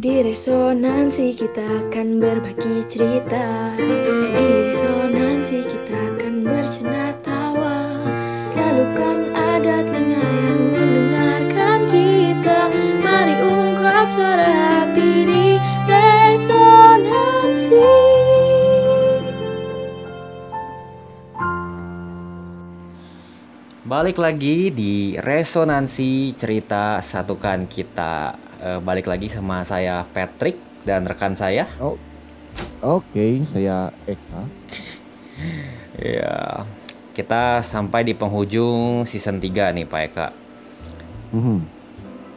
Di resonansi kita akan berbagi cerita. Di resonansi kita akan bercanda tawa. Selalu kan ada telinga yang mendengarkan kita. Mari ungkap suara hati di resonansi. Balik lagi di resonansi cerita satukan kita. Eh, balik lagi sama saya Patrick dan rekan saya. Oh, oke, saya Eka. Ya, kita sampai di penghujung season 3 nih Pak Eka. Mhm.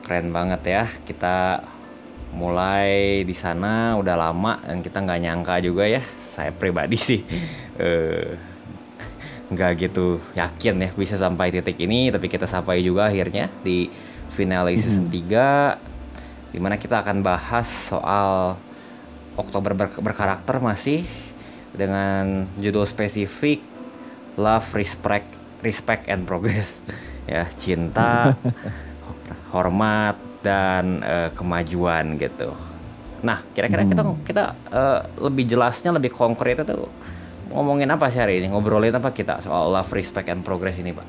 Keren banget ya. Kita mulai di sana udah lama dan kita nggak nyangka juga ya. Saya pribadi sih eh, nggak gitu yakin ya bisa sampai titik ini, tapi kita sampai juga akhirnya di finale season 3 di mana kita akan bahas soal Oktober ber- berkarakter masih dengan judul spesifik Love, Respect, Respect and Progress ya cinta, hormat dan eh, kemajuan gitu. Nah kira-kira kita Hmm. kita eh, lebih jelasnya lebih konkret itu ngomongin apa sih hari ini ngobrolin apa kita soal love, respect and progress ini pak?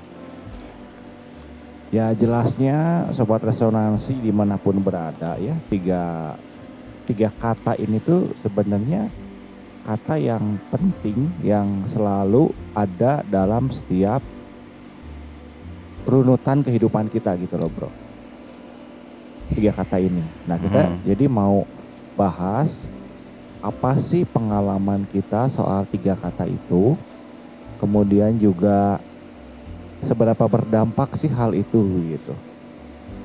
Ya jelasnya sobat resonansi di mana pun berada ya tiga tiga kata ini tuh sebenarnya kata yang penting yang selalu ada dalam setiap runutan kehidupan kita gitu loh bro. Tiga kata ini. Nah kita Hmm. jadi mau bahas apa sih pengalaman kita soal tiga kata itu. Kemudian juga seberapa berdampak sih hal itu gitu.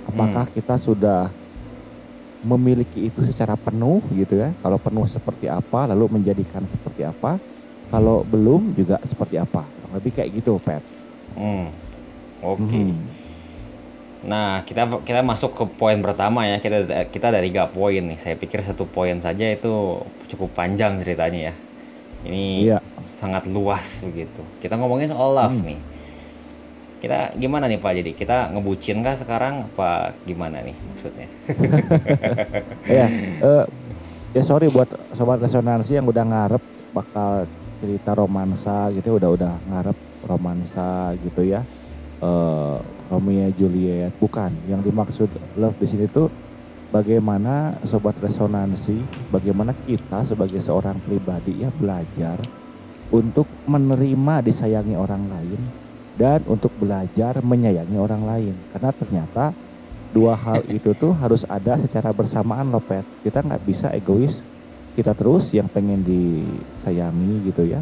Apakah kita sudah memiliki itu secara penuh gitu ya? Kalau penuh seperti apa, lalu menjadikan seperti apa? Kalau belum juga seperti apa? Lebih kayak gitu, Pet. Hmm, oke. Mhm. Nah, kita kita masuk ke poin pertama ya. Kita kita ada tiga poin nih. Saya pikir satu poin saja itu cukup panjang ceritanya ya. Ini Iya. sangat luas begitu. Kita ngomongin soal love Hmm. nih. Kita gimana nih Pak? Jadi kita ngebucin kah sekarang apa gimana nih maksudnya? Ya, eh, ya sorry buat sobat resonansi yang udah ngarep bakal cerita romansa gitu udah udah ngarep romansa gitu ya. Eh Romeo Juliet bukan yang dimaksud love di sini tuh bagaimana sobat resonansi, bagaimana kita sebagai seorang pribadi ya belajar untuk menerima disayangi orang lain dan untuk belajar menyayangi orang lain karena ternyata dua hal itu tuh harus ada secara bersamaan loh Pet. Kita nggak bisa egois kita terus yang pengen disayangi gitu ya.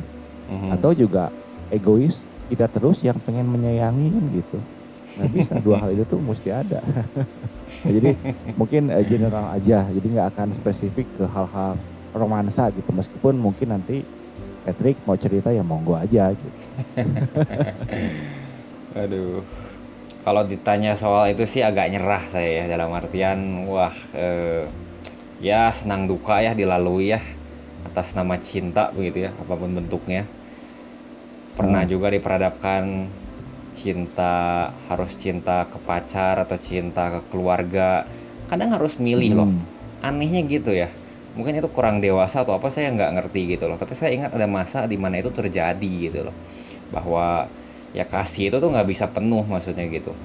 Mhm. Atau juga egois kita terus yang pengen menyayangi kan gitu. Nggak bisa dua hal itu tuh mesti ada. Nah, jadi mungkin eh, general aja. Jadi nggak akan spesifik ke hal-hal romansa gitu. Meskipun mungkin nanti Patrick mau cerita ya monggo aja gitu. Aduh. Kalau ditanya soal itu sih agak nyerah saya ya dalam artian wah eh, ya senang duka ya dilalui ya atas nama cinta begitu ya apa pun bentuknya. Pernah Hmm. juga diperhadapkan cinta harus cinta ke pacar atau cinta ke keluarga. Kadang harus milih loh. Hmm. Anehnya gitu ya. Mungkin itu kurang dewasa atau apa saya nggak ngerti gitu loh. Tapi saya ingat ada masa di mana itu terjadi gitu loh. Bahwa ya kasih itu tuh nggak bisa penuh maksudnya gitu.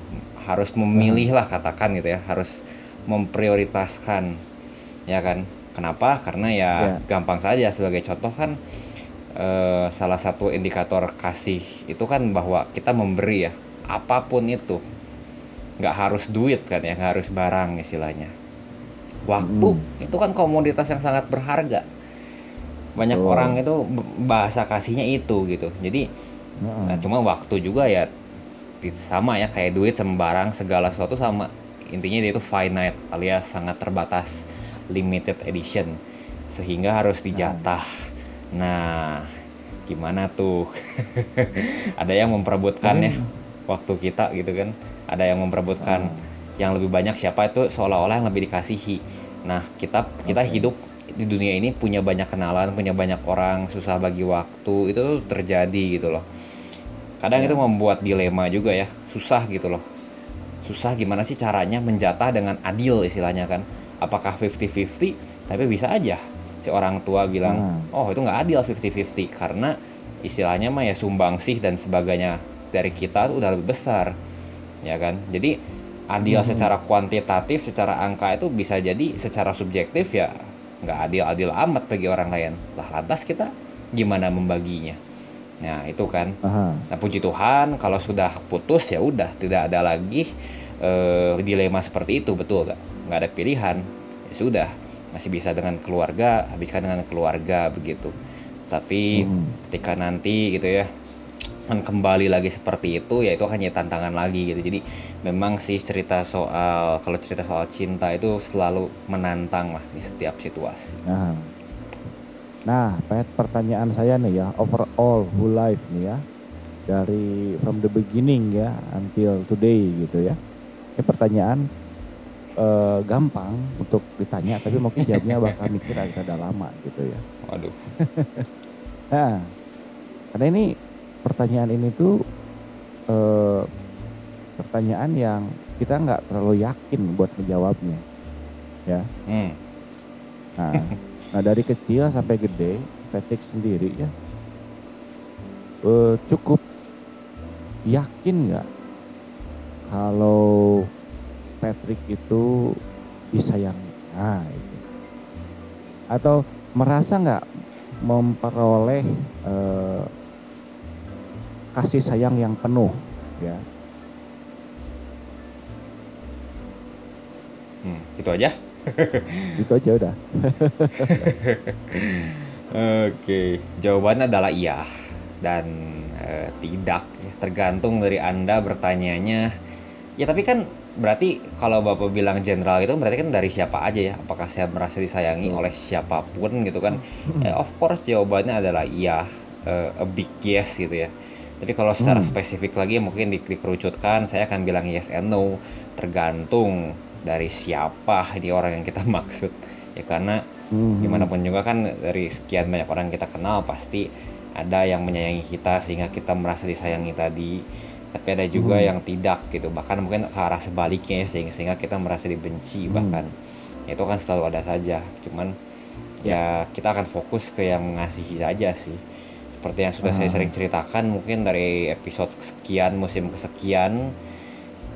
Harus memilih lah katakan gitu ya. Harus memprioritaskan ya kan? Kenapa? Karena ya Ya. gampang saja. Sebagai contoh kan eh, salah satu indikator kasih itu kan bahwa kita memberi ya. Apa pun itu. Nggak harus duit kan ya. Nggak harus barang istilahnya waktu Mm. itu kan komoditas yang sangat berharga banyak Betul. orang itu bahasa kasihnya itu gitu jadi Heeh. Nah, cuma waktu juga ya sama ya kayak duit sama barang segala sesuatu sama. Intinya dia itu finite alias sangat terbatas, limited edition. Sehingga harus dijatah. Nah, gimana tuh? Ada yang memperebutkan ya Hmm. waktu kita gitu kan. Ada yang memperebutkan yang lebih banyak siapa itu seolah-olah yang lebih dikasihi. Nah, kita kita hidup di dunia ini punya banyak kenalan, punya banyak orang, susah bagi waktu, itu tuh terjadi gitu loh. Kadang Ya. itu membuat dilema juga ya, susah gitu loh. Susah gimana sih caranya menjatah dengan adil istilahnya kan. apakah 50-50 tapi bisa aja si orang tua bilang oh itu nggak adil 50-50 karena istilahnya mah ya sumbangsih dan sebagainya dari kita tuh udah lebih besar ya kan jadi adil hmm. secara kuantitatif secara angka itu bisa jadi secara subjektif ya nggak adil-adil amat bagi orang lain lah lantas kita gimana membaginya nah itu kan Aha. nah puji Tuhan kalau sudah putus ya udah tidak ada lagi uh, dilema seperti itu betul nggak nggak ada pilihan ya sudah masih bisa dengan keluarga habiskan dengan keluarga begitu tapi hmm. ketika nanti gitu ya kembali lagi seperti itu ya itu hanya tantangan lagi gitu. Jadi memang sih cerita soal kalau cerita soal cinta itu selalu menantang lah di setiap situasi. Nah. Nah pertanyaan saya nih ya overall whole life nih ya dari from the beginning ya until today gitu ya. Ini pertanyaan uh, gampang untuk ditanya tapi mungkin jawabnya bakal mikir agak lama gitu ya. Waduh. Nah karena ini pertanyaan ini tuh eh, pertanyaan yang kita nggak terlalu yakin buat menjawabnya, ya. Hmm. Nah, nah dari kecil sampai gede, Patrick sendiri ya eh, cukup yakin nggak kalau Patrick itu disayangi, nah itu. Atau merasa nggak memperoleh eh, kasih sayang yang penuh ya. Hmm, itu aja. Itu aja udah. Oke jawabannya adalah iya. Dan e, tidak tergantung dari anda bertanyanya. Ya tapi kan berarti kalau bapak bilang general itu berarti kan dari siapa aja ya? Apakah saya merasa disayangi oleh siapa pun gitu kan? Eh, of course jawabannya adalah iya. Uh, a big yes gitu ya tapi kalau secara hmm. spesifik lagi mungkin di, dikerucutkan, saya akan bilang yes and no, tergantung dari siapa ini orang yang kita maksud. Ya karena hmm. gimana pun juga kan dari sekian banyak orang yang kita kenal pasti ada yang menyayangi kita sehingga kita merasa disayangi tadi. Tapi ada juga hmm. yang tidak gitu, bahkan mungkin ke arah sebaliknya ya, sehingga sehingga kita merasa dibenci hmm. bahkan. Itu kan selalu ada saja. Cuman ya kita akan fokus ke yang mengasihi saja sih seperti yang sudah hmm. saya sering ceritakan mungkin dari episode sekian musim kesekian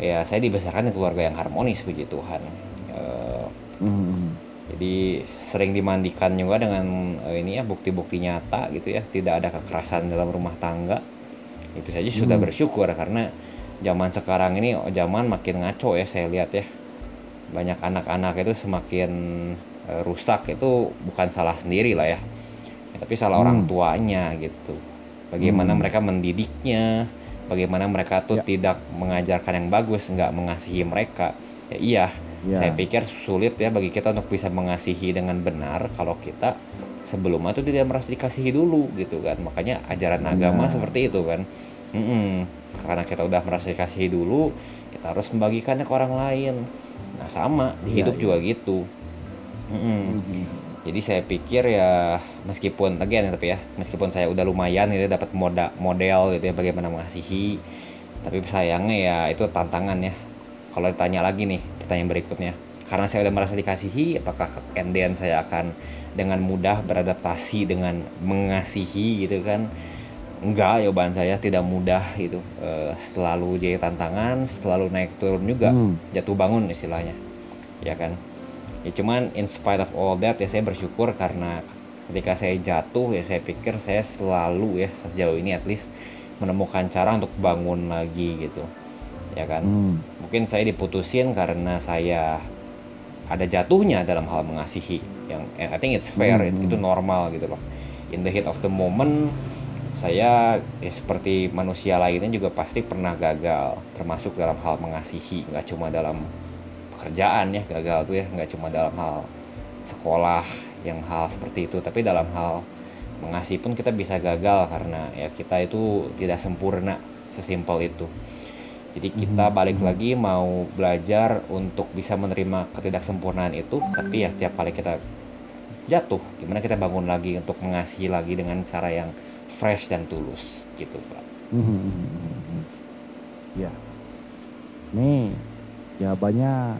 ya saya dibesarkan di keluarga yang harmonis puji Tuhan uh, hmm. jadi sering dimandikan juga dengan uh, ini ya bukti-bukti nyata gitu ya tidak ada kekerasan dalam rumah tangga itu saja hmm. sudah bersyukur karena zaman sekarang ini oh, zaman makin ngaco ya saya lihat ya banyak anak-anak itu semakin uh, rusak itu bukan salah sendiri lah ya tapi salah hmm. orang tuanya gitu bagaimana hmm. mereka mendidiknya bagaimana mereka tuh ya. tidak mengajarkan yang bagus nggak mengasihi mereka ya iya ya. saya pikir sulit ya bagi kita untuk bisa mengasihi dengan benar kalau kita sebelum itu tidak merasa dikasihi dulu gitu kan makanya ajaran agama seperti itu kan mm -mm. karena kita udah merasa dikasihi dulu kita harus membagikannya ke orang lain nah sama di hidup ya, juga gitu mm -mm. Mm -hmm jadi saya pikir ya meskipun again tapi ya meskipun saya udah lumayan gitu dapat moda model gitu ya bagaimana mengasihi tapi sayangnya ya itu tantangan ya. Kalau ditanya lagi nih pertanyaan berikutnya. Karena saya udah merasa dikasihi apakah kemudian saya akan dengan mudah beradaptasi dengan mengasihi gitu kan? Enggak jawaban saya tidak mudah itu e, selalu jadi tantangan selalu naik turun juga. Hmm. jatuh bangun istilahnya. Ya kan ya cuman in spite of all that ya saya bersyukur karena ketika saya jatuh ya saya pikir saya selalu ya sejauh ini at least menemukan cara untuk bangun lagi gitu ya kan hmm. mungkin saya diputusin karena saya ada jatuhnya dalam hal mengasihi yang I think it's fair hmm. itu normal gitu loh in the heat of the moment saya ya seperti manusia lainnya juga pasti pernah gagal termasuk dalam hal mengasihi nggak cuma dalam pekerjaan ya gagal tuh ya nggak cuma dalam hal sekolah yang hal seperti itu tapi dalam hal mengasihi pun kita bisa gagal karena ya kita itu tidak sempurna sesimpel itu. Jadi kita mhm. balik lagi mau belajar untuk bisa menerima ketidaksempurnaan itu tapi ya tiap kali kita jatuh gimana kita bangun lagi untuk mengasihi lagi dengan cara yang fresh dan tulus gitu pak. Mhm, ya. Nih jawabannya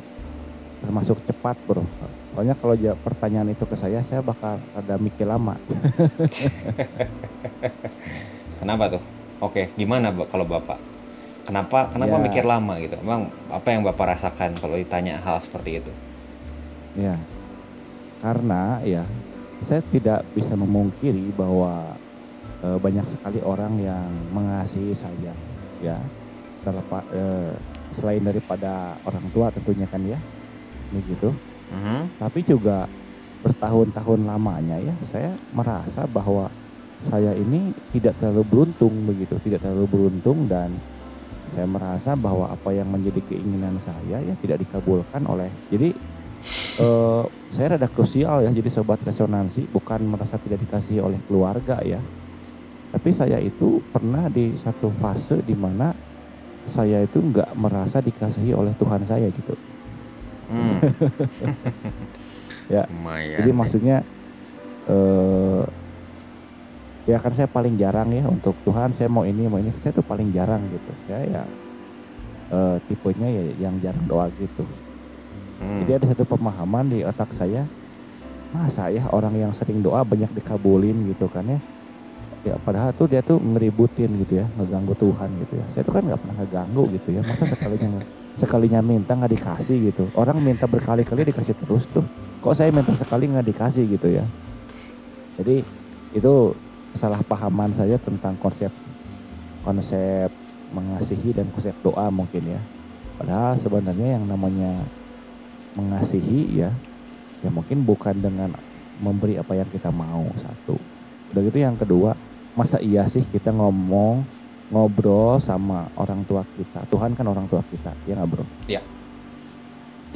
termasuk cepat bro. Soalnya kalau jawab pertanyaan itu ke saya, saya bakal ada mikir lama. Kenapa tuh? Oke, gimana kalau Bapak? Kenapa kenapa Ya. mikir lama gitu? Emang apa yang Bapak rasakan kalau ditanya hal seperti itu? Ya, karena ya saya tidak bisa memungkiri bahwa eh, banyak sekali orang yang mengasihi saya, ya terlepas eh, selain daripada orang tua tentunya kan ya, begitu. Mhm. Tapi juga bertahun-tahun lamanya ya saya merasa bahwa saya ini tidak terlalu beruntung begitu, tidak terlalu beruntung dan saya merasa bahwa apa yang menjadi keinginan saya ya tidak dikabulkan oleh. Jadi eh, saya rada krusial ya jadi sobat resonansi bukan merasa tidak dikasihi oleh keluarga ya. Tapi saya itu pernah di satu fase di mana saya itu nggak merasa dikasihi oleh Tuhan saya gitu. Hmm. Ya, Lumayan. Jadi ya. maksudnya eh ya kan saya paling jarang ya untuk Tuhan saya mau ini mau ini saya tuh paling jarang gitu. Saya ya eh, tipenya ya yang jarang doa gitu. Hmm. Jadi ada satu pemahaman di otak saya masa ya orang yang sering doa banyak dikabulin gitu kan ya. Ya padahal tuh dia tuh ngeributin gitu ya, ngeganggu Tuhan gitu ya. Saya tuh kan nggak pernah ngeganggu gitu ya. Masa sekalinya sekalinya minta nggak dikasih gitu. Orang minta berkali-kali dikasih terus tuh. Kok saya minta sekali nggak dikasih gitu ya. Jadi itu salah pahaman saya tentang konsep konsep mengasihi dan konsep doa mungkin ya. Padahal sebenarnya yang namanya mengasihi ya ya mungkin bukan dengan memberi apa yang kita mau satu. Udah gitu yang kedua, masa iya sih kita ngomong ngobrol sama orang tua kita. Tuhan kan orang tua kita, ya nggak bro? Iya.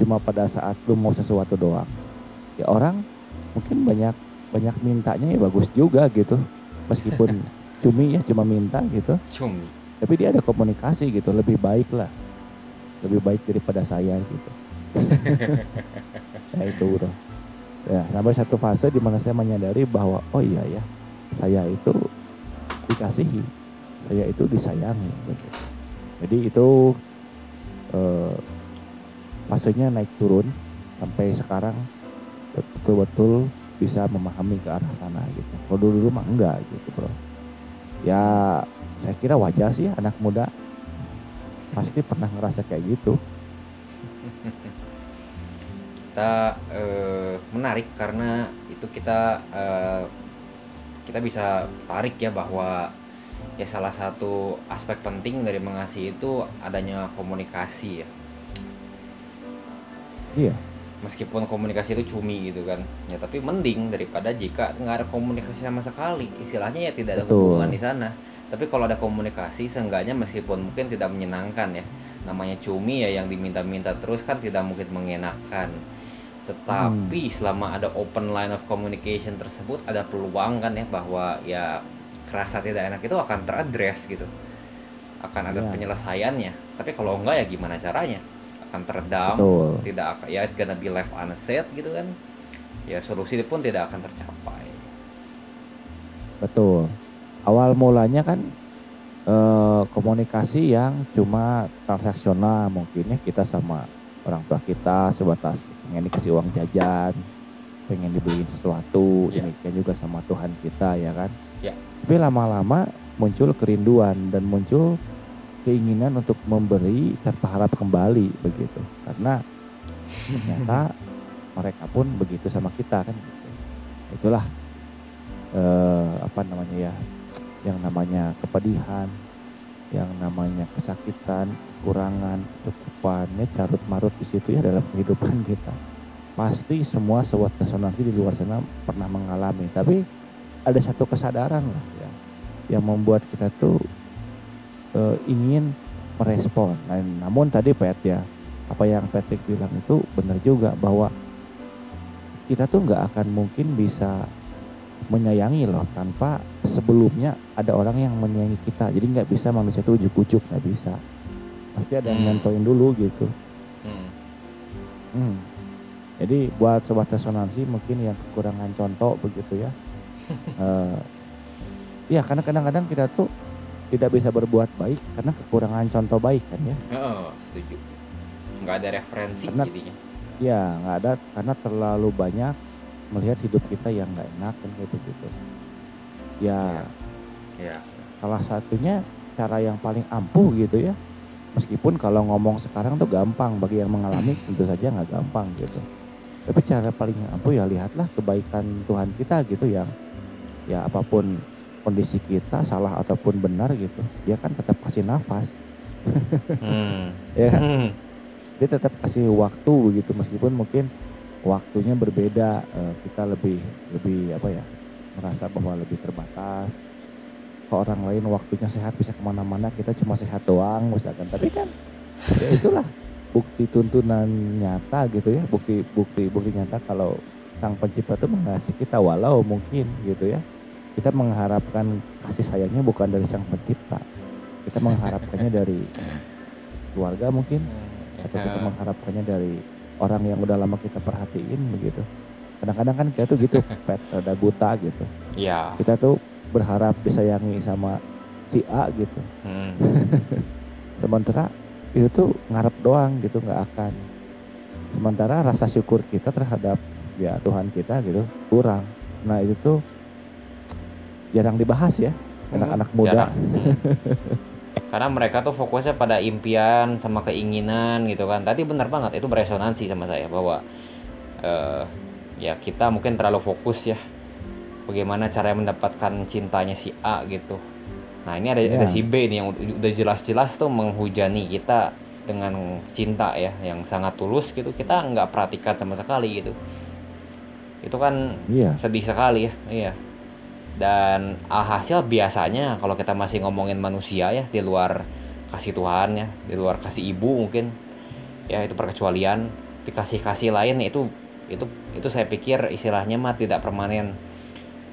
Cuma pada saat lu mau sesuatu doang, ya orang mungkin banyak banyak mintanya ya bagus juga gitu. Meskipun cumi ya cuma minta gitu, Cumi. tapi dia ada komunikasi gitu, lebih baik lah, lebih baik daripada saya gitu. ya itu bro. Ya sampai satu fase di mana saya menyadari bahwa oh iya ya, saya itu dikasihi, saya itu disayangi. Gitu. Jadi itu eh, naik turun sampai sekarang betul-betul bisa memahami ke arah sana gitu. Kalau dulu dulu mah enggak gitu bro. Ya saya kira wajar sih anak muda pasti pernah ngerasa kayak gitu. kita eh, menarik karena itu kita eh, kita bisa tarik ya bahwa ya salah satu aspek penting dari mengasihi itu adanya komunikasi ya Iya. meskipun komunikasi itu cumi gitu kan ya tapi mending daripada jika nggak ada komunikasi sama sekali istilahnya ya tidak ada Betul. hubungan di sana tapi kalau ada komunikasi seenggaknya meskipun mungkin tidak menyenangkan ya namanya cumi ya yang diminta-minta terus kan tidak mungkin mengenakan tetapi selama ada open line of communication tersebut ada peluang kan ya bahwa ya kerasa tidak enak itu akan teradres gitu akan ada Ya. penyelesaiannya tapi kalau enggak ya gimana caranya akan teredam Betul. tidak akan ya it's gonna be left unsaid gitu kan ya solusi pun tidak akan tercapai Betul. Awal mulanya kan eh, komunikasi yang cuma transaksional mungkin ya kita sama orang tua kita sebatas pengen dikasih uang jajan, pengen dibeliin sesuatu, Ya. demikian juga sama Tuhan kita ya kan. Ya. Tapi lama-lama muncul kerinduan dan muncul keinginan untuk memberi tanpa harap kembali begitu. Karena ternyata mereka pun begitu sama kita kan. Itulah eh, apa namanya ya yang namanya kepedihan yang namanya kesakitan kekurangan kecukupannya carut marut di situ ya dalam kehidupan kita. Pasti semua sobat resonansi di luar sana pernah mengalami tapi ada satu kesadaran lah ya yang membuat kita tuh eh, ingin merespon. Nah, namun tadi Pet ya apa yang Patrick bilang itu benar juga bahwa kita tuh nggak akan mungkin bisa menyayangi loh tanpa sebelumnya ada orang yang menyayangi kita. Jadi nggak bisa manusia itu ujuk-ujuk nggak bisa. Pasti ada yang Hmm. nentuin dulu gitu. Hmm. Hmm. jadi buat sobat resonansi mungkin yang kekurangan contoh begitu ya. Eh, Iya karena kadang-kadang kita tuh tidak bisa berbuat baik karena kekurangan contoh baik kan ya. Oh, setuju. Nggak ada referensi Karena- jadinya. ya nggak ada karena terlalu banyak melihat hidup kita yang nggak enak kan kayak begitu ya ya salah satunya cara yang paling ampuh gitu ya meskipun kalau ngomong sekarang tuh gampang bagi yang mengalami tentu saja nggak gampang gitu tapi cara paling ampuh ya lihatlah kebaikan Tuhan kita gitu yang ya apa pun kondisi kita salah ataupun benar gitu dia kan tetap kasih nafas Hmm. ya kan? Hmm. dia tetap kasih waktu begitu meskipun mungkin waktunya berbeda eh, kita lebih lebih apa ya merasa bahwa lebih terbatas. Ke orang lain waktunya sehat bisa ke mana-mana kita cuma sehat doang misalkan. Tapi kan ya itulah bukti tuntunan nyata gitu ya bukti bukti bukti nyata kalau sang pencipta itu mengasihi kita walau mungkin gitu ya. Kita mengharapkan kasih sayangnya bukan dari sang pencipta. Kita mengharapkannya dari keluarga mungkin atau kita Ya. mengharapkannya dari orang yang udah lama kita perhatiin begitu kadang-kadang kan kita tuh gitu pet ada buta gitu ya kita tuh berharap disayangi sama si A gitu Hmm. sementara itu tuh ngarep doang gitu nggak akan sementara rasa syukur kita terhadap ya Tuhan kita gitu kurang nah itu tuh jarang dibahas ya anak-anak muda. Hmm. Karena mereka tuh fokusnya pada impian sama keinginan gitu kan. Tadi benar banget itu beresonansi sama saya bahwa eh, ya kita mungkin terlalu fokus ya bagaimana cara mendapatkan cintanya si A gitu. Nah ini ada, ada Iya. si B nih yang ud- udah jelas-jelas tuh menghujani kita dengan cinta ya yang sangat tulus gitu. Kita nggak perhatikan sama sekali gitu. Itu kan iya sedih sekali ya iya dan alhasil biasanya kalau kita masih ngomongin manusia ya di luar kasih Tuhan ya di luar kasih ibu mungkin ya itu perkecualian dikasih kasih lain itu itu itu saya pikir istilahnya mah tidak permanen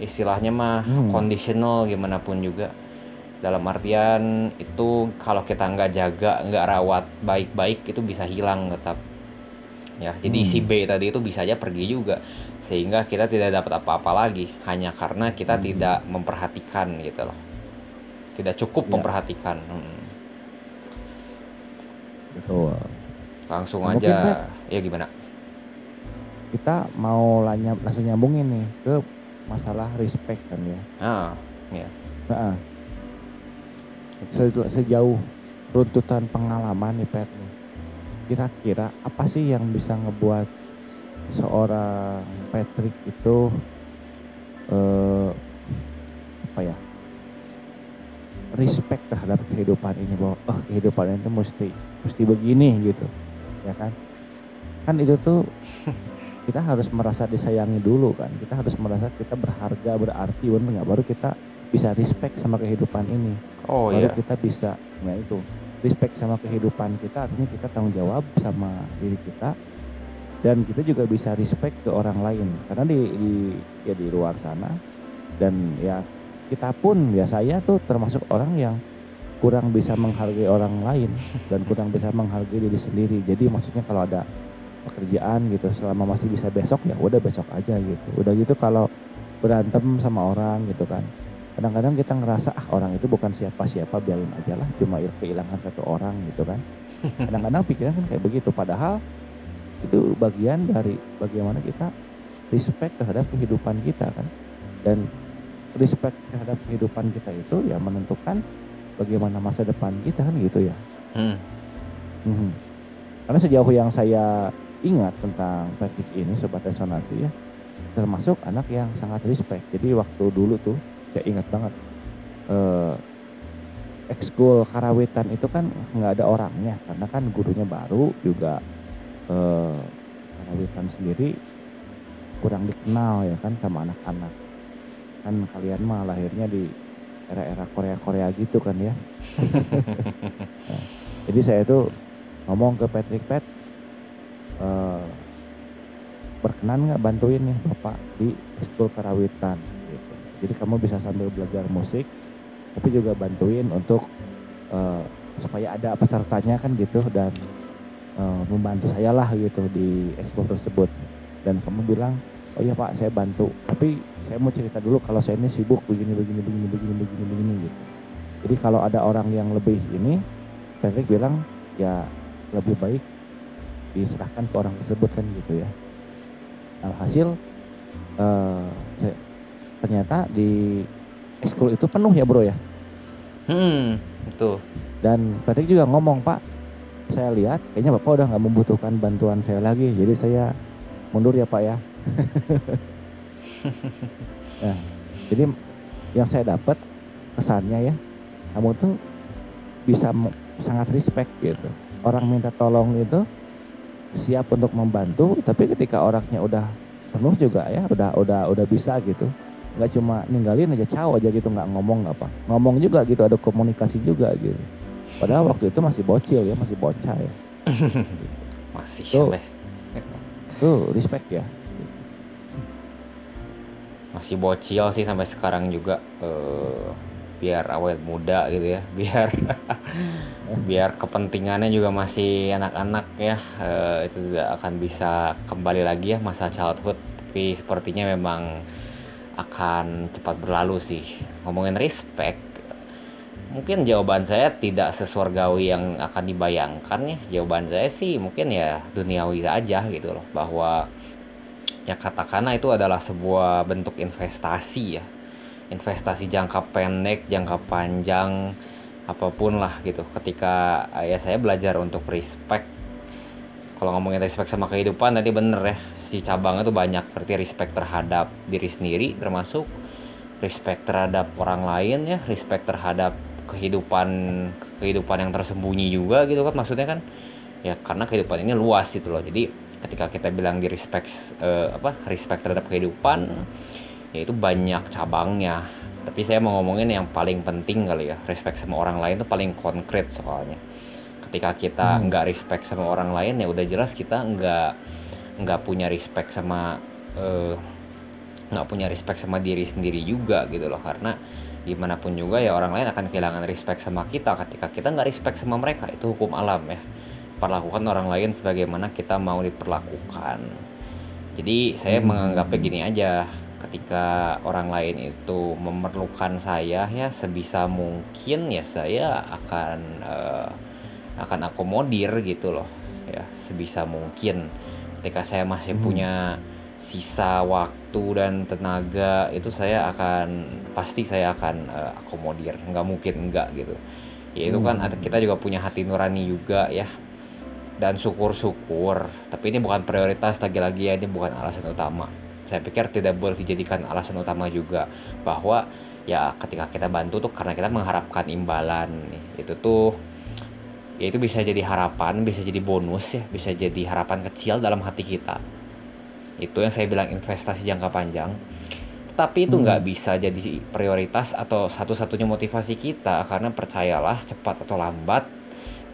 istilahnya mah Hmm. conditional gimana pun juga dalam artian itu kalau kita nggak jaga nggak rawat baik-baik itu bisa hilang tetap ya jadi Hmm. si B tadi itu bisa aja pergi juga sehingga kita tidak dapat apa-apa lagi hanya karena kita Hmm. tidak memperhatikan gitu loh. Tidak cukup Ya. memperhatikan. Hmm. betul. Langsung Nah, mungkin, aja ya gimana? Kita mau lanya, langsung nyambungin nih ke masalah respect kan ya. Ah Nah, se- sejauh runtutan pengalaman nih Pet nih, kira-kira apa sih yang bisa ngebuat seorang Patrick itu eh, apa ya respect terhadap kehidupan ini bahwa oh kehidupan ini tuh mesti mesti begini gitu ya kan? Kan itu tuh kita harus merasa disayangi dulu kan? Kita harus merasa kita berharga berarti bener nggak? Baru kita bisa respect sama kehidupan ini. Oh baru iya. kita bisa nah itu respect sama kehidupan kita artinya kita tanggung jawab sama diri kita dan kita juga bisa respect ke orang lain. Karena di, di ya di luar sana dan ya kita pun ya saya tuh termasuk orang yang kurang bisa menghargai orang lain dan kurang bisa menghargai diri sendiri. Jadi maksudnya kalau ada pekerjaan gitu selama masih bisa besok ya udah besok aja gitu. Udah gitu kalau berantem sama orang gitu kan. Kadang-kadang kita ngerasa ah orang itu bukan siapa-siapa biarin aja lah cuma il- kehilangan satu orang gitu kan. Kadang-kadang pikiran kan kayak begitu. Padahal itu bagian dari bagaimana kita respect terhadap kehidupan kita kan dan respect terhadap kehidupan kita itu ya menentukan bagaimana masa depan kita kan gitu ya Hmm. Mhm. karena sejauh yang saya ingat tentang Patrick ini sobat resonansi ya termasuk anak yang sangat respect jadi waktu dulu tuh saya ingat banget eh ekskul karawitan itu kan nggak ada orangnya karena kan gurunya baru juga eh karawitan sendiri kurang dikenal ya kan sama anak-anak. Kan kalian mah lahirnya di era-era Korea-Korea gitu kan ya. Nah, jadi saya tuh ngomong ke Patrick Pat eh, berkenan nggak bantuin nih bapak di ekskul karawitan? Gitu. jadi kamu bisa sambil belajar musik tapi juga bantuin untuk eh, supaya ada pesertanya kan gitu dan eh, membantu saya lah gitu di ekskul tersebut. Dan kamu bilang oh iya pak saya bantu. Tapi saya mau cerita dulu kalau saya ini sibuk begini begini begini begini begini begini gitu. Jadi kalau ada orang yang lebih ini Patrick bilang ya lebih baik diserahkan ke orang tersebut kan gitu ya. Alhasil saya- ternyata di ekskul itu penuh ya bro ya? Hmm, betul. dan Patrick juga ngomong pak saya lihat kayaknya bapak udah nggak membutuhkan bantuan saya lagi. Jadi saya mundur ya pak ya. Nah, jadi yang saya dapat kesannya ya kamu tuh bisa sangat respect gitu. Orang minta tolong itu siap untuk membantu tapi ketika orangnya udah penuh juga ya udah udah udah bisa gitu. Nggak cuma ninggalin aja caw aja gitu nggak ngomong nggak apa ngomong juga gitu ada komunikasi juga gitu padahal waktu itu masih bocil ya masih bocah ya Masih Tuh. leh. tuh respect ya Masih bocil sih sampai sekarang juga eh, biar awet muda gitu ya. Biar biar kepentingannya juga masih anak-anak ya. eh, itu tidak akan bisa kembali lagi ya masa childhood. Tapi sepertinya memang akan cepat berlalu sih. Ngomongin respect, mungkin jawaban saya tidak sesurgawi yang akan dibayangkan ya. Jawaban saya sih mungkin ya duniawi saja gitu loh. Bahwa ya katakanlah itu adalah sebuah bentuk investasi ya. Investasi jangka pendek, jangka panjang, apa pun lah gitu. Ketika eh, ya saya belajar untuk respect kalau ngomongin respect sama kehidupan tadi bener ya si cabangnya tuh banyak berarti respect terhadap diri sendiri termasuk respect terhadap orang lain ya respect terhadap kehidupan kehidupan yang tersembunyi juga gitu kan maksudnya kan? Ya karena kehidupan ini luas gitu loh. Jadi ketika kita bilang di respect eh, apa respect terhadap kehidupan ya itu banyak cabangnya. Tapi saya mau ngomongin yang paling penting kali ya respect sama orang lain itu paling konkret soalnya. Ketika kita Hmm. nggak respect sama orang lain ya udah jelas kita nggak nggak punya respect sama eh, nggak punya respect sama diri sendiri juga gitu loh. Karena gimana pun juga ya orang lain akan kehilangan respect sama kita ketika kita nggak respect sama mereka. Itu hukum alam ya. Perlakukan orang lain sebagaimana kita mau diperlakukan. Jadi saya Hmm. menganggapnya gini aja. Ketika orang lain itu memerlukan saya ya sebisa mungkin ya saya akan eh, akan akomodir gitu loh ya sebisa mungkin. Ketika saya masih Hmm. punya sisa waktu dan tenaga itu saya akan pasti saya akan eh, akomodir. Nggak mungkin enggak gitu. Ya itu kan Hmm. kita juga punya hati nurani juga ya. Dan syukur-syukur tapi ini bukan prioritas lagi-lagi ya ini bukan alasan utama. Saya pikir tidak boleh dijadikan alasan utama juga bahwa ya ketika kita bantu tuh karena kita mengharapkan imbalan. Itu tuh ya itu bisa jadi harapan bisa jadi bonus ya bisa jadi harapan kecil dalam hati kita itu yang saya bilang investasi jangka panjang. Tetapi itu Hmm. nggak bisa jadi prioritas atau satu-satunya motivasi kita karena percayalah cepat atau lambat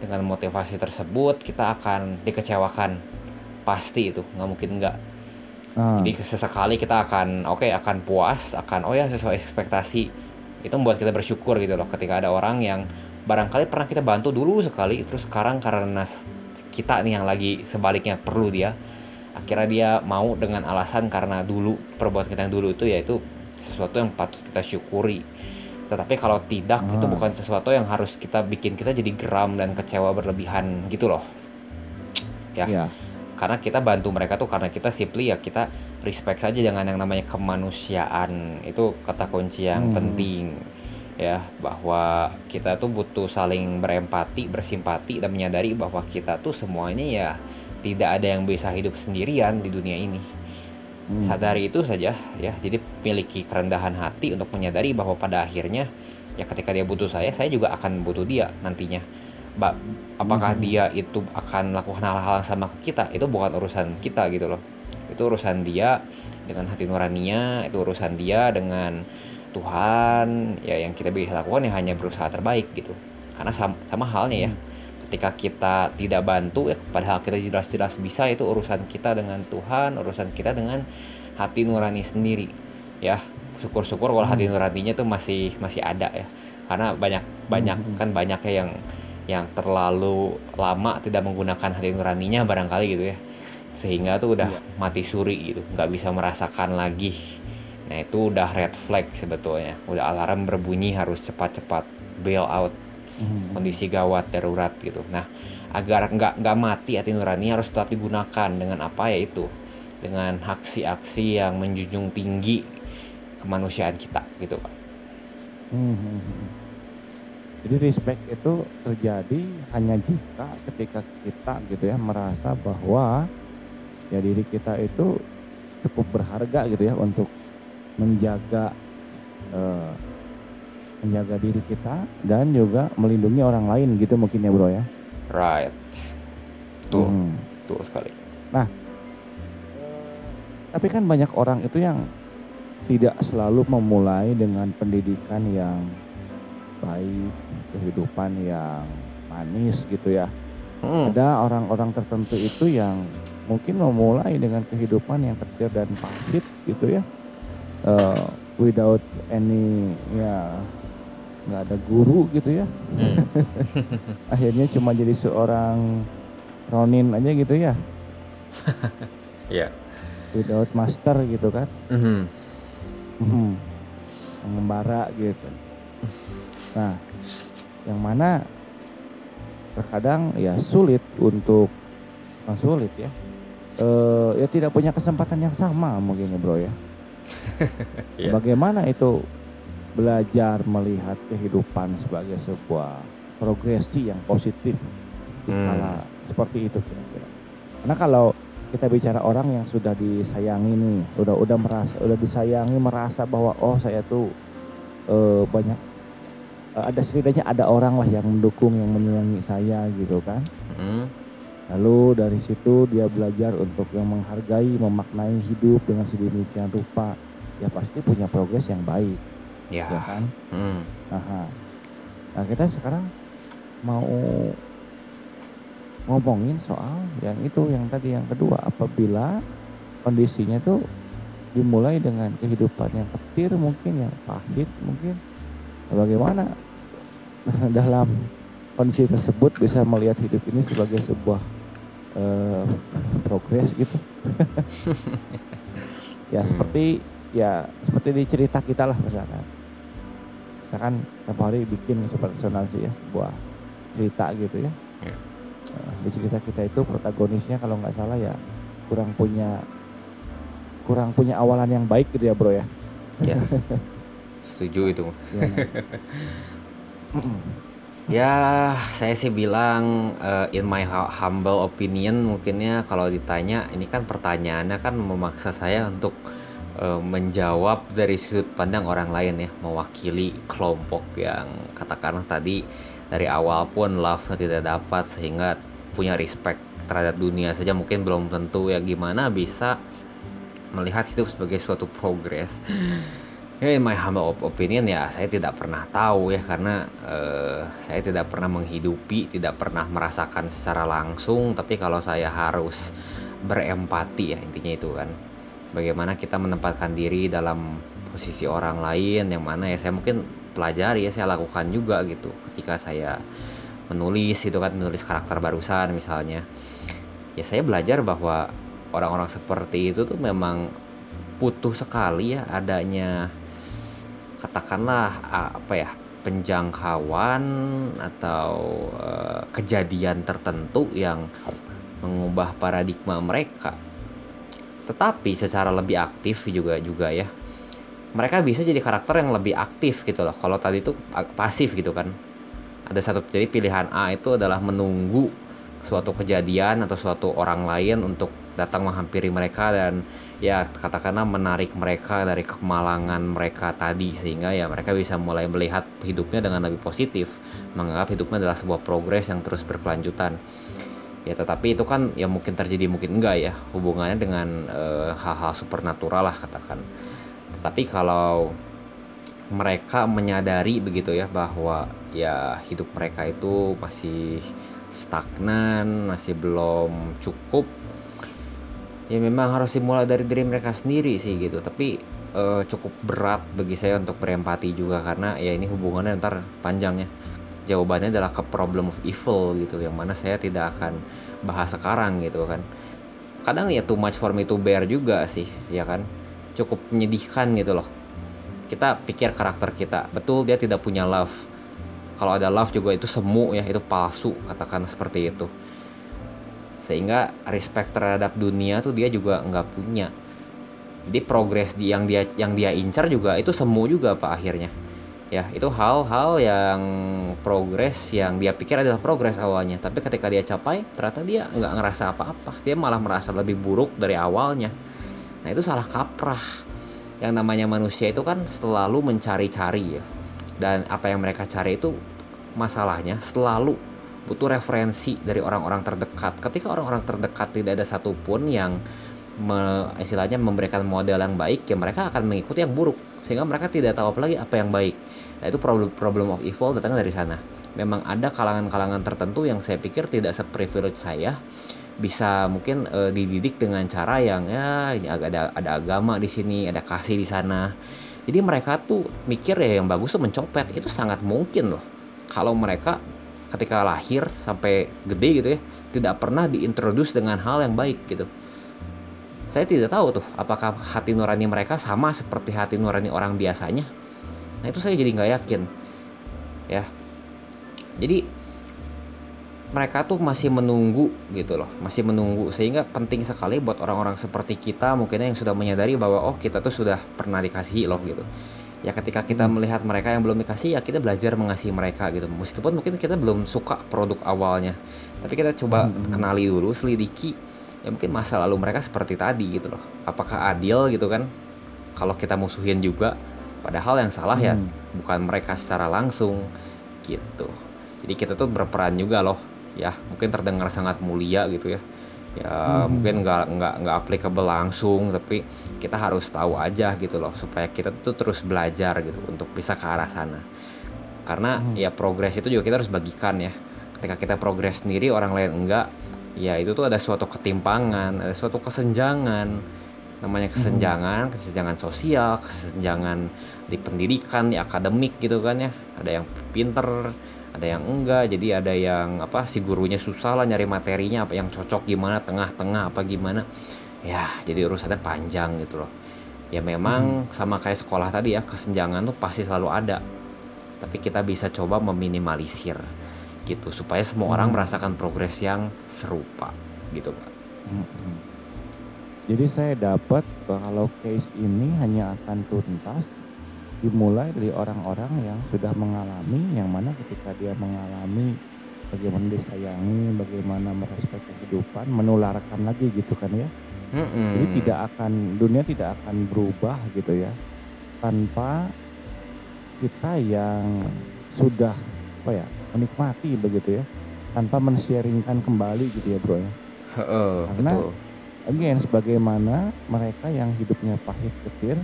dengan motivasi tersebut kita akan dikecewakan. Pasti itu nggak mungkin nggak. Nah, jadi sesekali kita akan oke akan puas akan oh ya sesuai ekspektasi. Itu membuat kita bersyukur gitu loh ketika ada orang yang barangkali pernah kita bantu dulu sekali terus sekarang karena kita nih yang lagi sebaliknya perlu dia akhirnya dia mau dengan alasan karena dulu perbuatan kita yang dulu itu yaitu sesuatu yang patut kita syukuri tetapi kalau tidak itu Ah. bukan sesuatu yang harus kita bikin kita jadi geram dan kecewa berlebihan gitu loh ya ya. karena kita bantu mereka tuh karena kita simply ya kita respect saja dengan yang namanya kemanusiaan itu kata kunci yang Hmm. penting ya bahwa kita tuh butuh saling berempati bersimpati dan menyadari bahwa kita tuh semuanya ya tidak ada yang bisa hidup sendirian di dunia ini. Hmm. sadari itu saja ya. Jadi miliki kerendahan hati untuk menyadari bahwa pada akhirnya ya ketika dia butuh saya saya juga akan butuh dia nantinya. Ba- apakah Hmm. dia itu akan melakukan hal-hal yang sama ke kita? Itu bukan urusan kita gitu loh. Itu urusan dia dengan hati nuraninya itu urusan dia dengan Tuhan ya yang kita bisa lakukan ya hanya berusaha terbaik gitu. Karena sama, sama halnya ya ketika kita tidak bantu ya padahal kita jelas-jelas bisa itu urusan kita dengan Tuhan urusan kita dengan hati nurani sendiri ya syukur-syukur kalau hati Hmm. nuraninya tuh masih masih ada ya karena banyak banyak Hmm. kan banyaknya yang yang terlalu lama tidak menggunakan hati nuraninya barangkali gitu ya sehingga tuh udah Iya. mati suri gitu nggak bisa merasakan lagi nah itu udah red flag sebetulnya udah alarm berbunyi harus cepat-cepat bail out Hmm. kondisi gawat darurat gitu. Nah, agar nggak nggak mati hati nurani harus tetap digunakan dengan apa ya itu dengan aksi-aksi yang menjunjung tinggi kemanusiaan kita gitu pak. Hmm, hmm, hmm. Jadi respect itu terjadi hanya jika ketika kita gitu ya merasa bahwa ya diri kita itu cukup berharga gitu ya untuk menjaga eh, menjaga diri kita dan juga melindungi orang lain gitu mungkin ya bro ya. Right. Tuh, Hmm. tuh sekali. Tapi kan banyak orang itu yang tidak selalu memulai dengan pendidikan yang baik, kehidupan yang manis gitu ya. Hmm. Ada orang-orang tertentu itu yang mungkin memulai dengan kehidupan yang kecil dan pahit gitu ya. Eh, without any ya nggak ada guru gitu ya. Hmm. Akhirnya cuma jadi seorang Ronin aja gitu ya. Iya. Without master gitu kan. Mhm. Hmm, mengembara gitu. Nah, yang mana terkadang ya sulit untuk bukan sulit ya, eh ya tidak punya kesempatan yang sama mungkin ya bro ya. Iya. Bagaimana itu belajar melihat kehidupan sebagai sebuah progresi yang positif di Hmm. kala seperti itu kira-kira. Karena kalau kita bicara orang yang sudah disayangi nih, udah udah merasa udah disayangi merasa bahwa oh saya tuh eh, banyak eh, ada setidaknya ada orang lah yang mendukung yang menyayangi saya gitu kan. Hmm. Lalu dari situ dia belajar untuk yang menghargai, memaknai hidup dengan sedemikian rupa. Ya pasti punya progres yang baik, Ya. ya kan? Hmm. Aha. Nah kita sekarang mau ngomongin soal yang itu yang tadi yang kedua apabila kondisinya tuh dimulai dengan kehidupan yang petir mungkin yang pahit mungkin Nah, bagaimana dalam kondisi tersebut bisa melihat hidup ini sebagai sebuah eh, progres gitu ya Hmm. seperti ya seperti di cerita kita lah misalkan kita kan tiap hari bikin seperti ya sebuah cerita gitu ya Ya. Eh, di cerita kita itu protagonisnya kalau nggak salah ya kurang punya kurang punya awalan yang baik gitu ya bro ya Ya. Setuju itu. Ya. Ya, saya sih bilang eh, in my hu- humble opinion mungkinnya kalau ditanya ini kan pertanyaannya kan memaksa saya untuk eh, menjawab dari sudut pandang orang lain ya, mewakili kelompok yang katakanlah tadi dari awal pun love tidak dapat sehingga punya respect terhadap dunia saja mungkin belum tentu ya gimana bisa melihat hidup sebagai suatu progres. Ya, in my humble op- opinion ya saya tidak pernah tahu ya karena eh, saya tidak pernah menghidupi, tidak pernah merasakan secara langsung. Tapi kalau saya harus berempati ya intinya itu kan, bagaimana kita menempatkan diri dalam posisi orang lain yang mana ya saya mungkin pelajari ya saya lakukan juga gitu ketika saya menulis itu kan menulis karakter barusan misalnya ya saya belajar bahwa orang-orang seperti itu tuh memang butuh sekali ya adanya katakanlah apa ya penjangkauan atau eh, kejadian tertentu yang mengubah paradigma mereka. Tetapi secara lebih aktif juga juga ya. Mereka bisa jadi karakter yang lebih aktif gitu loh. Kalau tadi itu pasif gitu kan. Ada satu jadi pilihan A itu adalah menunggu suatu kejadian atau suatu orang lain untuk datang menghampiri mereka dan ya katakanlah menarik mereka dari kemalangan mereka tadi sehingga ya mereka bisa mulai melihat hidupnya dengan lebih positif menganggap hidupnya adalah sebuah progres yang terus berkelanjutan ya tetapi itu kan ya mungkin terjadi mungkin enggak ya. Hubungannya dengan eh, hal-hal supernatural lah katakan. Tetapi kalau mereka menyadari begitu ya bahwa ya hidup mereka itu masih stagnan masih belum cukup ya memang harus dimulai dari diri mereka sendiri sih gitu. Tapi eh, cukup berat bagi saya untuk berempati juga karena ya ini hubungannya ntar panjangnya jawabannya adalah ke problem of evil gitu yang mana saya tidak akan bahas sekarang gitu kan. Kadang ya too much for me to bear juga sih ya kan. Cukup menyedihkan gitu loh. Kita pikir karakter kita betul dia tidak punya love. Kalau ada love juga itu semu ya itu palsu katakan seperti itu. Sehingga respect terhadap dunia tuh dia juga nggak punya. Jadi progres yang dia yang dia incar juga itu semu juga pak akhirnya ya itu hal-hal yang progres yang dia pikir adalah progres awalnya. Tapi ketika dia capai ternyata dia nggak ngerasa apa-apa. Dia malah merasa lebih buruk dari awalnya. Nah itu salah kaprah. Yang namanya manusia itu kan selalu mencari-cari ya. Dan apa yang mereka cari itu masalahnya selalu butuh referensi dari orang-orang terdekat. Ketika orang-orang terdekat tidak ada satupun yang me, istilahnya memberikan model yang baik, ya mereka akan mengikuti yang buruk. Sehingga mereka tidak tahu apa lagi apa yang baik. Nah itu problem problem of evil datangnya dari sana. Memang ada kalangan-kalangan tertentu yang saya pikir tidak seprivilege saya bisa mungkin e, dididik dengan cara yang ya ada ada agama di sini, ada kasih di sana. Jadi mereka tuh mikir ya yang bagus tuh mencopet itu sangat mungkin loh. Kalau mereka ketika lahir sampai gede gitu ya tidak pernah diintroduce dengan hal yang baik gitu saya tidak tahu tuh apakah hati nurani mereka sama seperti hati nurani orang biasanya nah itu saya jadi nggak yakin. Ya. Jadi mereka tuh masih menunggu gitu loh masih menunggu. Sehingga penting sekali buat orang-orang seperti kita mungkin yang sudah menyadari bahwa oh kita tuh sudah pernah dikasihi loh gitu. Ya ketika kita melihat mereka yang belum dikasih ya kita belajar mengasihi mereka gitu. Meskipun mungkin kita belum suka produk awalnya. Tapi kita coba hmm. kenali dulu selidiki ya mungkin masa lalu mereka seperti tadi gitu loh. Apakah adil gitu kan? Kalau kita musuhin juga padahal yang salah ya hmm. ya bukan mereka secara langsung gitu jadi kita tuh berperan juga loh ya mungkin terdengar sangat mulia gitu ya ya hmm. mungkin nggak nggak nggak applicable langsung tapi kita harus tahu aja gitu loh supaya kita tuh terus belajar gitu untuk bisa ke arah sana karena hmm. ya progres itu juga kita harus bagikan ya ketika kita progres sendiri orang lain enggak ya itu tuh ada suatu ketimpangan ada suatu kesenjangan namanya hmm. kesenjangan hmm. kesenjangan sosial kesenjangan di pendidikan di akademik gitu kan ya ada yang pinter ada yang enggak jadi ada yang apa si gurunya susah lah nyari materinya apa yang cocok gimana tengah-tengah apa gimana ya jadi urusannya panjang gitu loh ya memang hmm. sama kayak sekolah tadi ya kesenjangan tuh pasti selalu ada tapi kita bisa coba meminimalisir gitu supaya semua hmm. orang merasakan progres yang serupa gitu pak hmm. Jadi saya dapat kalau case ini hanya akan tuntas dimulai dari orang-orang yang sudah mengalami yang mana ketika dia mengalami bagaimana disayangi, bagaimana merespek kehidupan, menularkan lagi gitu kan ya. Mm-hmm. Jadi tidak akan dunia tidak akan berubah gitu ya tanpa kita yang sudah apa ya menikmati begitu ya tanpa mensharingkan kembali gitu ya bro ya. Uh, Karena betul. Again sebagaimana mereka yang hidupnya pahit ketir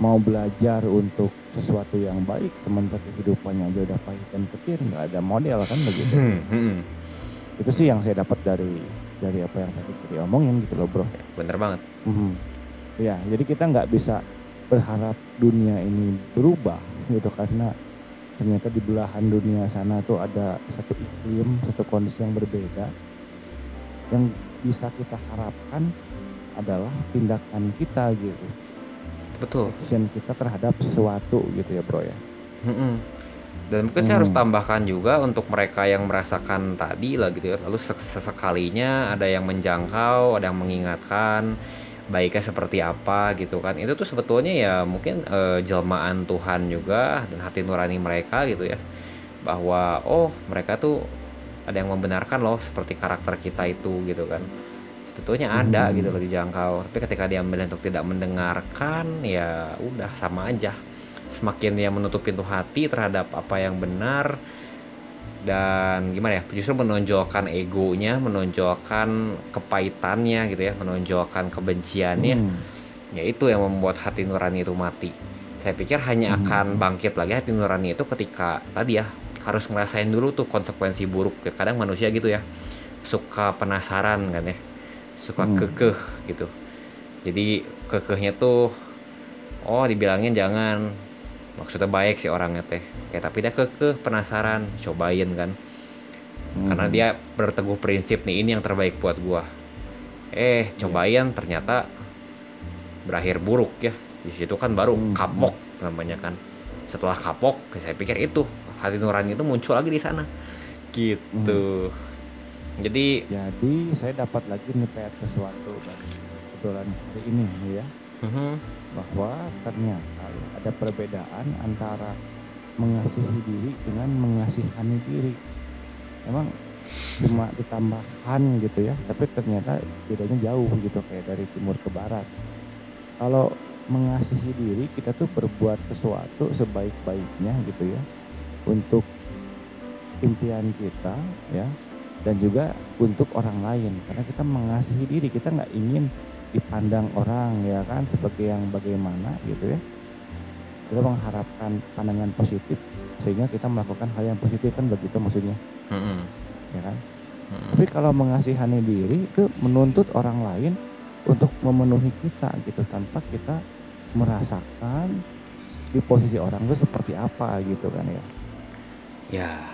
mau belajar untuk sesuatu yang baik sementara kehidupannya aja udah pahit dan petir nggak ada model kan begitu hmm, hmm. itu sih yang saya dapat dari dari apa yang tadi kita omongin gitu loh bro bener banget hmm. ya jadi kita nggak bisa berharap dunia ini berubah gitu karena ternyata di belahan dunia sana tuh ada satu iklim satu kondisi yang berbeda yang bisa kita harapkan adalah tindakan kita gitu betul action kita terhadap sesuatu gitu ya bro ya mm-hmm. dan mungkin hmm. saya harus hmm. tambahkan juga untuk mereka yang merasakan tadi lah gitu ya lalu sesekalinya ada yang menjangkau ada yang mengingatkan baiknya seperti apa gitu kan itu tuh sebetulnya ya mungkin uh, jelmaan Tuhan juga dan hati nurani mereka gitu ya bahwa oh mereka tuh ada yang membenarkan loh seperti karakter kita itu gitu kan sebetulnya ada hmm. gitu loh dijangkau tapi ketika dia memilih untuk tidak mendengarkan ya udah sama aja semakin dia menutup pintu hati terhadap apa yang benar dan gimana ya justru menonjolkan egonya menonjolkan kepahitannya gitu ya menonjolkan kebenciannya hmm. ya itu yang membuat hati nurani itu mati saya pikir hanya hmm. akan bangkit lagi hati nurani itu ketika tadi ya harus ngerasain dulu tuh konsekuensi buruk ya kadang manusia gitu ya suka penasaran kan ya suka hmm. kekeh gitu jadi kekehnya tuh oh dibilangin jangan maksudnya baik sih orangnya teh ya tapi dia kekeh penasaran cobain kan hmm. karena dia berteguh prinsip nih ini yang terbaik buat gua eh iya. cobain yeah. ternyata berakhir buruk ya di situ kan baru hmm. kapok namanya kan setelah kapok saya pikir itu hati nurani itu muncul lagi di sana gitu hmm. Jadi Jadi saya dapat lagi nih sesuatu dari obrolan hari ini ya mhm, bahwa ternyata ya, ada perbedaan antara mengasihi diri dengan mengasihani diri. Emang cuma ditambahkan gitu ya, tapi ternyata bedanya jauh gitu kayak dari timur ke barat. Kalau mengasihi diri kita tuh berbuat sesuatu sebaik-baiknya gitu ya untuk impian kita ya dan juga untuk orang lain. Karena kita mengasihi diri kita nggak ingin dipandang orang ya kan sebagai yang bagaimana gitu ya. Kita mengharapkan pandangan positif sehingga kita melakukan hal yang positif kan begitu maksudnya. Mhm, ya kan? Mhm. tapi kalau mengasihani diri itu menuntut orang lain untuk memenuhi kita gitu tanpa kita merasakan di posisi orang itu seperti apa gitu kan ya ya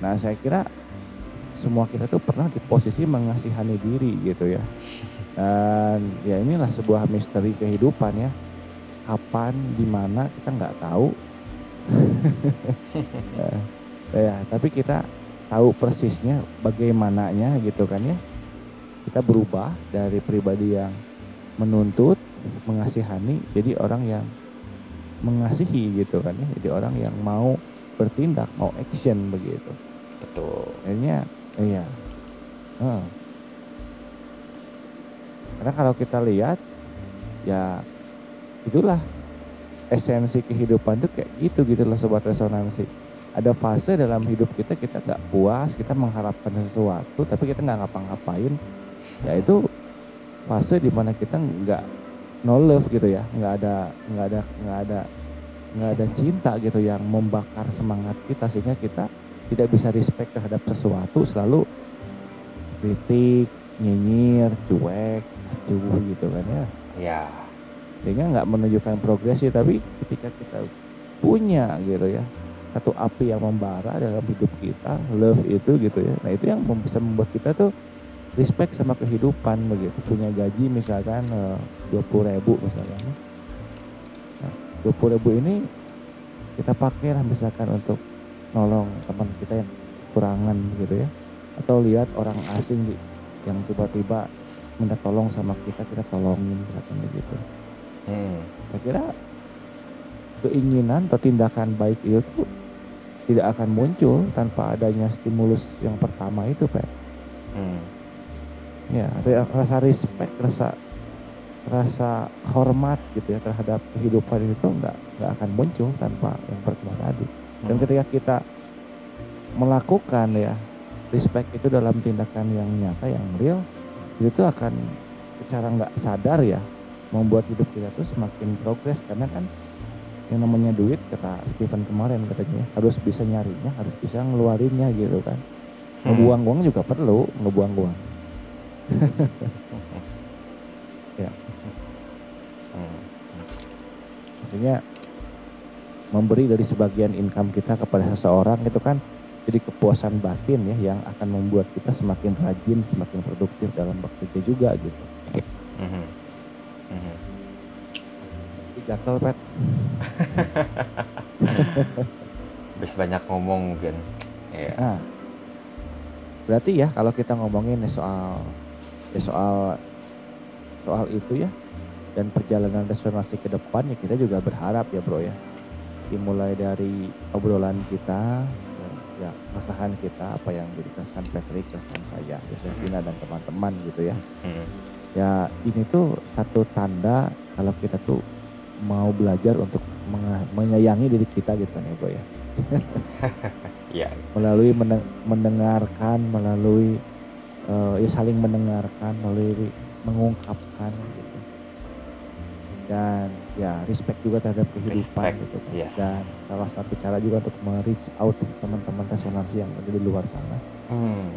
Nah saya kira semua kita tuh pernah di posisi mengasihani diri gitu ya. Dan ya inilah sebuah misteri kehidupan ya. Kapan, di mana kita nggak tahu. ya, tapi kita tahu persisnya bagaimananya gitu kan ya. Kita berubah dari pribadi yang menuntut, mengasihani, jadi orang yang mengasihi gitu kan ya. Jadi orang yang mau bertindak, mau action begitu. Betul. akhirnya iya. Heeh. karena kalau kita lihat ya itulah esensi kehidupan tuh kayak gitu gitu loh sobat resonansi. Ada fase dalam hidup kita kita nggak puas kita mengharapkan sesuatu tapi kita nggak ngapa-ngapain. Ya itu fase di mana kita nggak no love gitu ya. Nggak ada nggak ada nggak ada nggak ada cinta gitu yang membakar semangat kita sehingga kita tidak bisa respect terhadap sesuatu selalu kritik nyinyir cuek acuh gitu kan ya. Ya. sehingga nggak menunjukkan progresi tapi ketika kita punya gitu ya satu api yang membara dalam hidup kita love itu gitu ya. Nah itu yang bisa membuat kita tuh respect sama kehidupan begitu. Punya gaji misalkan dua puluh ribu misalkan nah dua puluh ribu ini kita pakai lah misalkan untuk nolong teman kita yang kurangan gitu ya atau lihat orang asing di, yang tiba-tiba minta tolong sama kita kita tolongin misalkan begitu Hmm. saya kira keinginan atau tindakan baik itu tuh tidak akan muncul tanpa adanya stimulus yang pertama itu Pak. Hmm. Ya, rasa respect, rasa rasa hormat gitu ya terhadap kehidupan itu nggak nggak akan muncul tanpa yang pertama tadi. Dan Hmm. ketika kita melakukan ya respect itu dalam tindakan yang nyata yang real itu akan secara nggak sadar ya membuat hidup kita tuh semakin progres karena kan yang namanya duit kata Steven kemarin katanya harus bisa nyarinya harus bisa ngeluarinnya gitu kan Hmm. ngebuang uang juga perlu ngebuang uang Hmm. artinya memberi dari sebagian income kita kepada seseorang itu kan jadi kepuasan batin ya yang akan membuat kita semakin rajin semakin produktif dalam bekerja juga gitu. Jadi gatel pet Habis banyak ngomong mungkin. Ya. Nah, berarti ya kalau kita ngomongin soal ya soal soal itu ya dan perjalanan resonansi ke depan ya kita juga berharap ya bro ya dimulai dari obrolan kita ya, keresahan kita apa yang jadi keresahan Patrick keresahan saya Yosefina dan teman-teman gitu ya Hmm. ya ini tuh satu tanda kalau kita tuh mau belajar untuk menyayangi diri kita gitu kan ya bro ya Ya. melalui mende- mendengarkan melalui eh, ya saling mendengarkan melalui mengungkapkan gitu dan ya respect juga terhadap kehidupan Respect, gitu kan. yes. dan salah satu cara juga untuk me-reach out teman-teman resonansi yang ada di luar sana Hmm.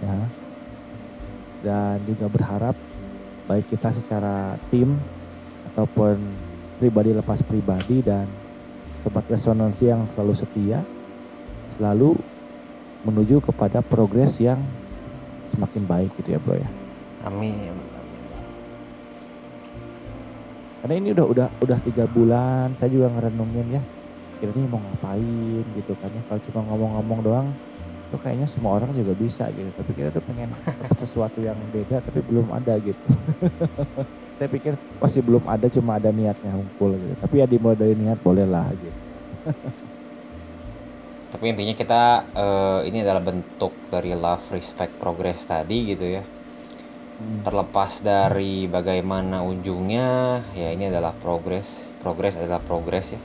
ya dan juga berharap baik kita secara tim ataupun pribadi lepas pribadi dan sobat resonansi yang selalu setia selalu menuju kepada progres yang semakin baik gitu ya bro ya Amin. Karena ini udah udah udah tiga bulan saya juga ngerenungin ya kira ini mau ngapain? gitu kan ya. Kalau cuma ngomong-ngomong doang itu kayaknya semua orang juga bisa gitu. Tapi kita tuh pengen sesuatu yang beda tapi belum ada gitu. Saya pikir masih belum ada cuma ada niatnya hunkul gitu. Tapi ya dimulai dari niat boleh lah gitu. Tapi intinya kita uh, ini adalah bentuk dari love respect progress tadi gitu ya. Terlepas dari bagaimana ujungnya ya ini adalah progress progress adalah progress ya.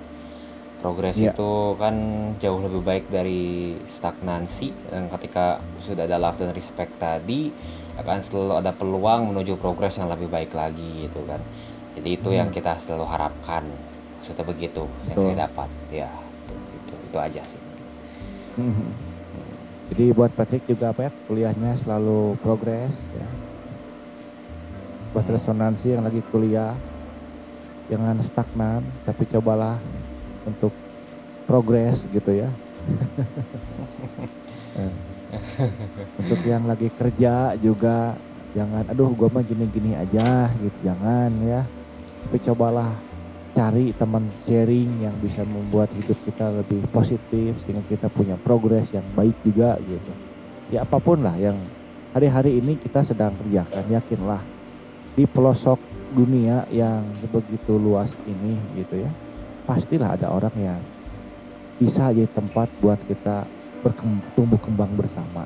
Progres yeah. itu kan jauh lebih baik dari stagnansi dan ketika sudah ada love dan respect tadi akan selalu ada peluang menuju progres yang lebih baik lagi gitu kan. Jadi itu hmm. yang kita selalu harapkan. Sudah begitu Betul. yang saya dapat. Ya itu itu, itu aja sih. Hmm. jadi buat Patrick juga apa ya kuliahnya selalu progres ya hmm. resonansi yang lagi kuliah jangan stagnan tapi cobalah untuk progres gitu ya. Eh, untuk yang lagi kerja juga jangan aduh gue mah gini-gini aja gitu jangan ya tapi cobalah cari teman sharing yang bisa membuat hidup kita lebih positif sehingga kita punya progres yang baik juga gitu ya apa pun lah yang hari-hari ini kita sedang kerjakan yakinlah di pelosok dunia yang sebegitu luas ini gitu ya pastilah ada orang yang bisa jadi tempat buat kita bertumbuh kembang bersama.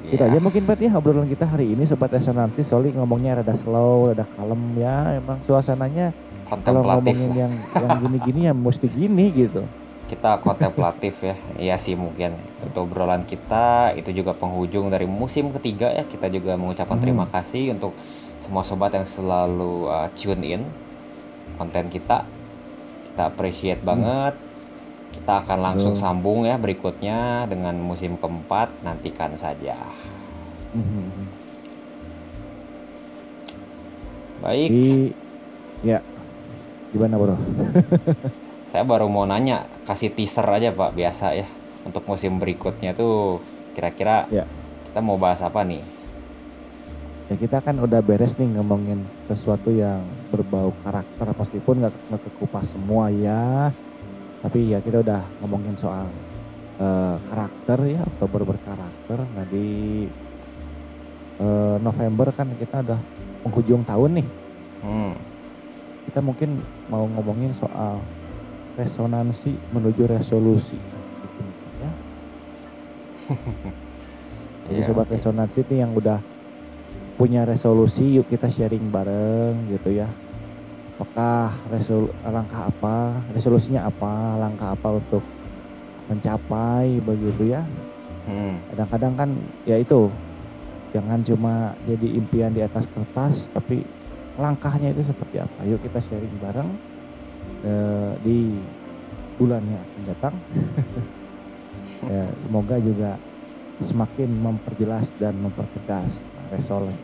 yeah. Itu aja mungkin Pat ya obrolan kita hari ini sobat resonansi Soli ngomongnya rada slow, rada kalem ya. Emang suasananya kalau ngomongin yang yang gini-gini ya mesti gini gitu. Kita kontemplatif ya. Iya sih mungkin untuk obrolan kita itu juga penghujung dari musim ketiga ya. Kita juga mengucapkan hmm. terima kasih untuk semua sobat yang selalu uh, tune in konten kita kita appreciate hmm. banget kita akan langsung hmm. sambung ya berikutnya dengan musim keempat nantikan saja hmm. baik Di, ya gimana bro saya baru mau nanya kasih teaser aja pak biasa ya. Untuk musim berikutnya tuh kira-kira ya. kita mau bahas apa nih? Ya kita kan udah beres nih ngomongin sesuatu yang berbau karakter meskipun nggak kekupas semua ya. Tapi ya kita udah ngomongin soal uh, karakter ya Oktober berkarakter. Nah di uh, November kan kita udah penghujung tahun nih. Hmm. kita mungkin mau ngomongin soal resonansi menuju resolusi ya. Jadi yeah, sobat okay. resonansi ini yang udah punya resolusi yuk kita sharing bareng gitu ya apakah resol langkah apa resolusinya apa langkah apa untuk mencapai begitu ya hmm. kadang-kadang kan ya itu jangan cuma jadi impian di atas kertas tapi langkahnya itu seperti apa yuk kita sharing bareng uh, di bulan yang akan datang. Ya, semoga juga semakin memperjelas dan mempertegas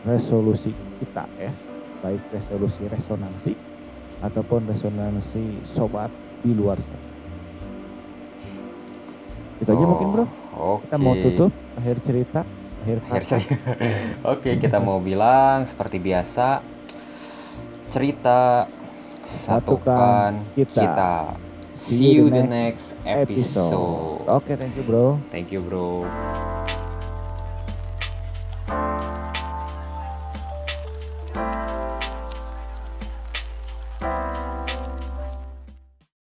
resolusi kita ya. Baik resolusi resonansi ataupun resonansi sobat di luar sana. Itu aja mungkin bro. Okay. kita mau tutup akhir cerita akhir kata. oke okay, kita mau bilang seperti biasa cerita satukan kita, kita. see you the next episode, oke okay, thank you bro. Thank you bro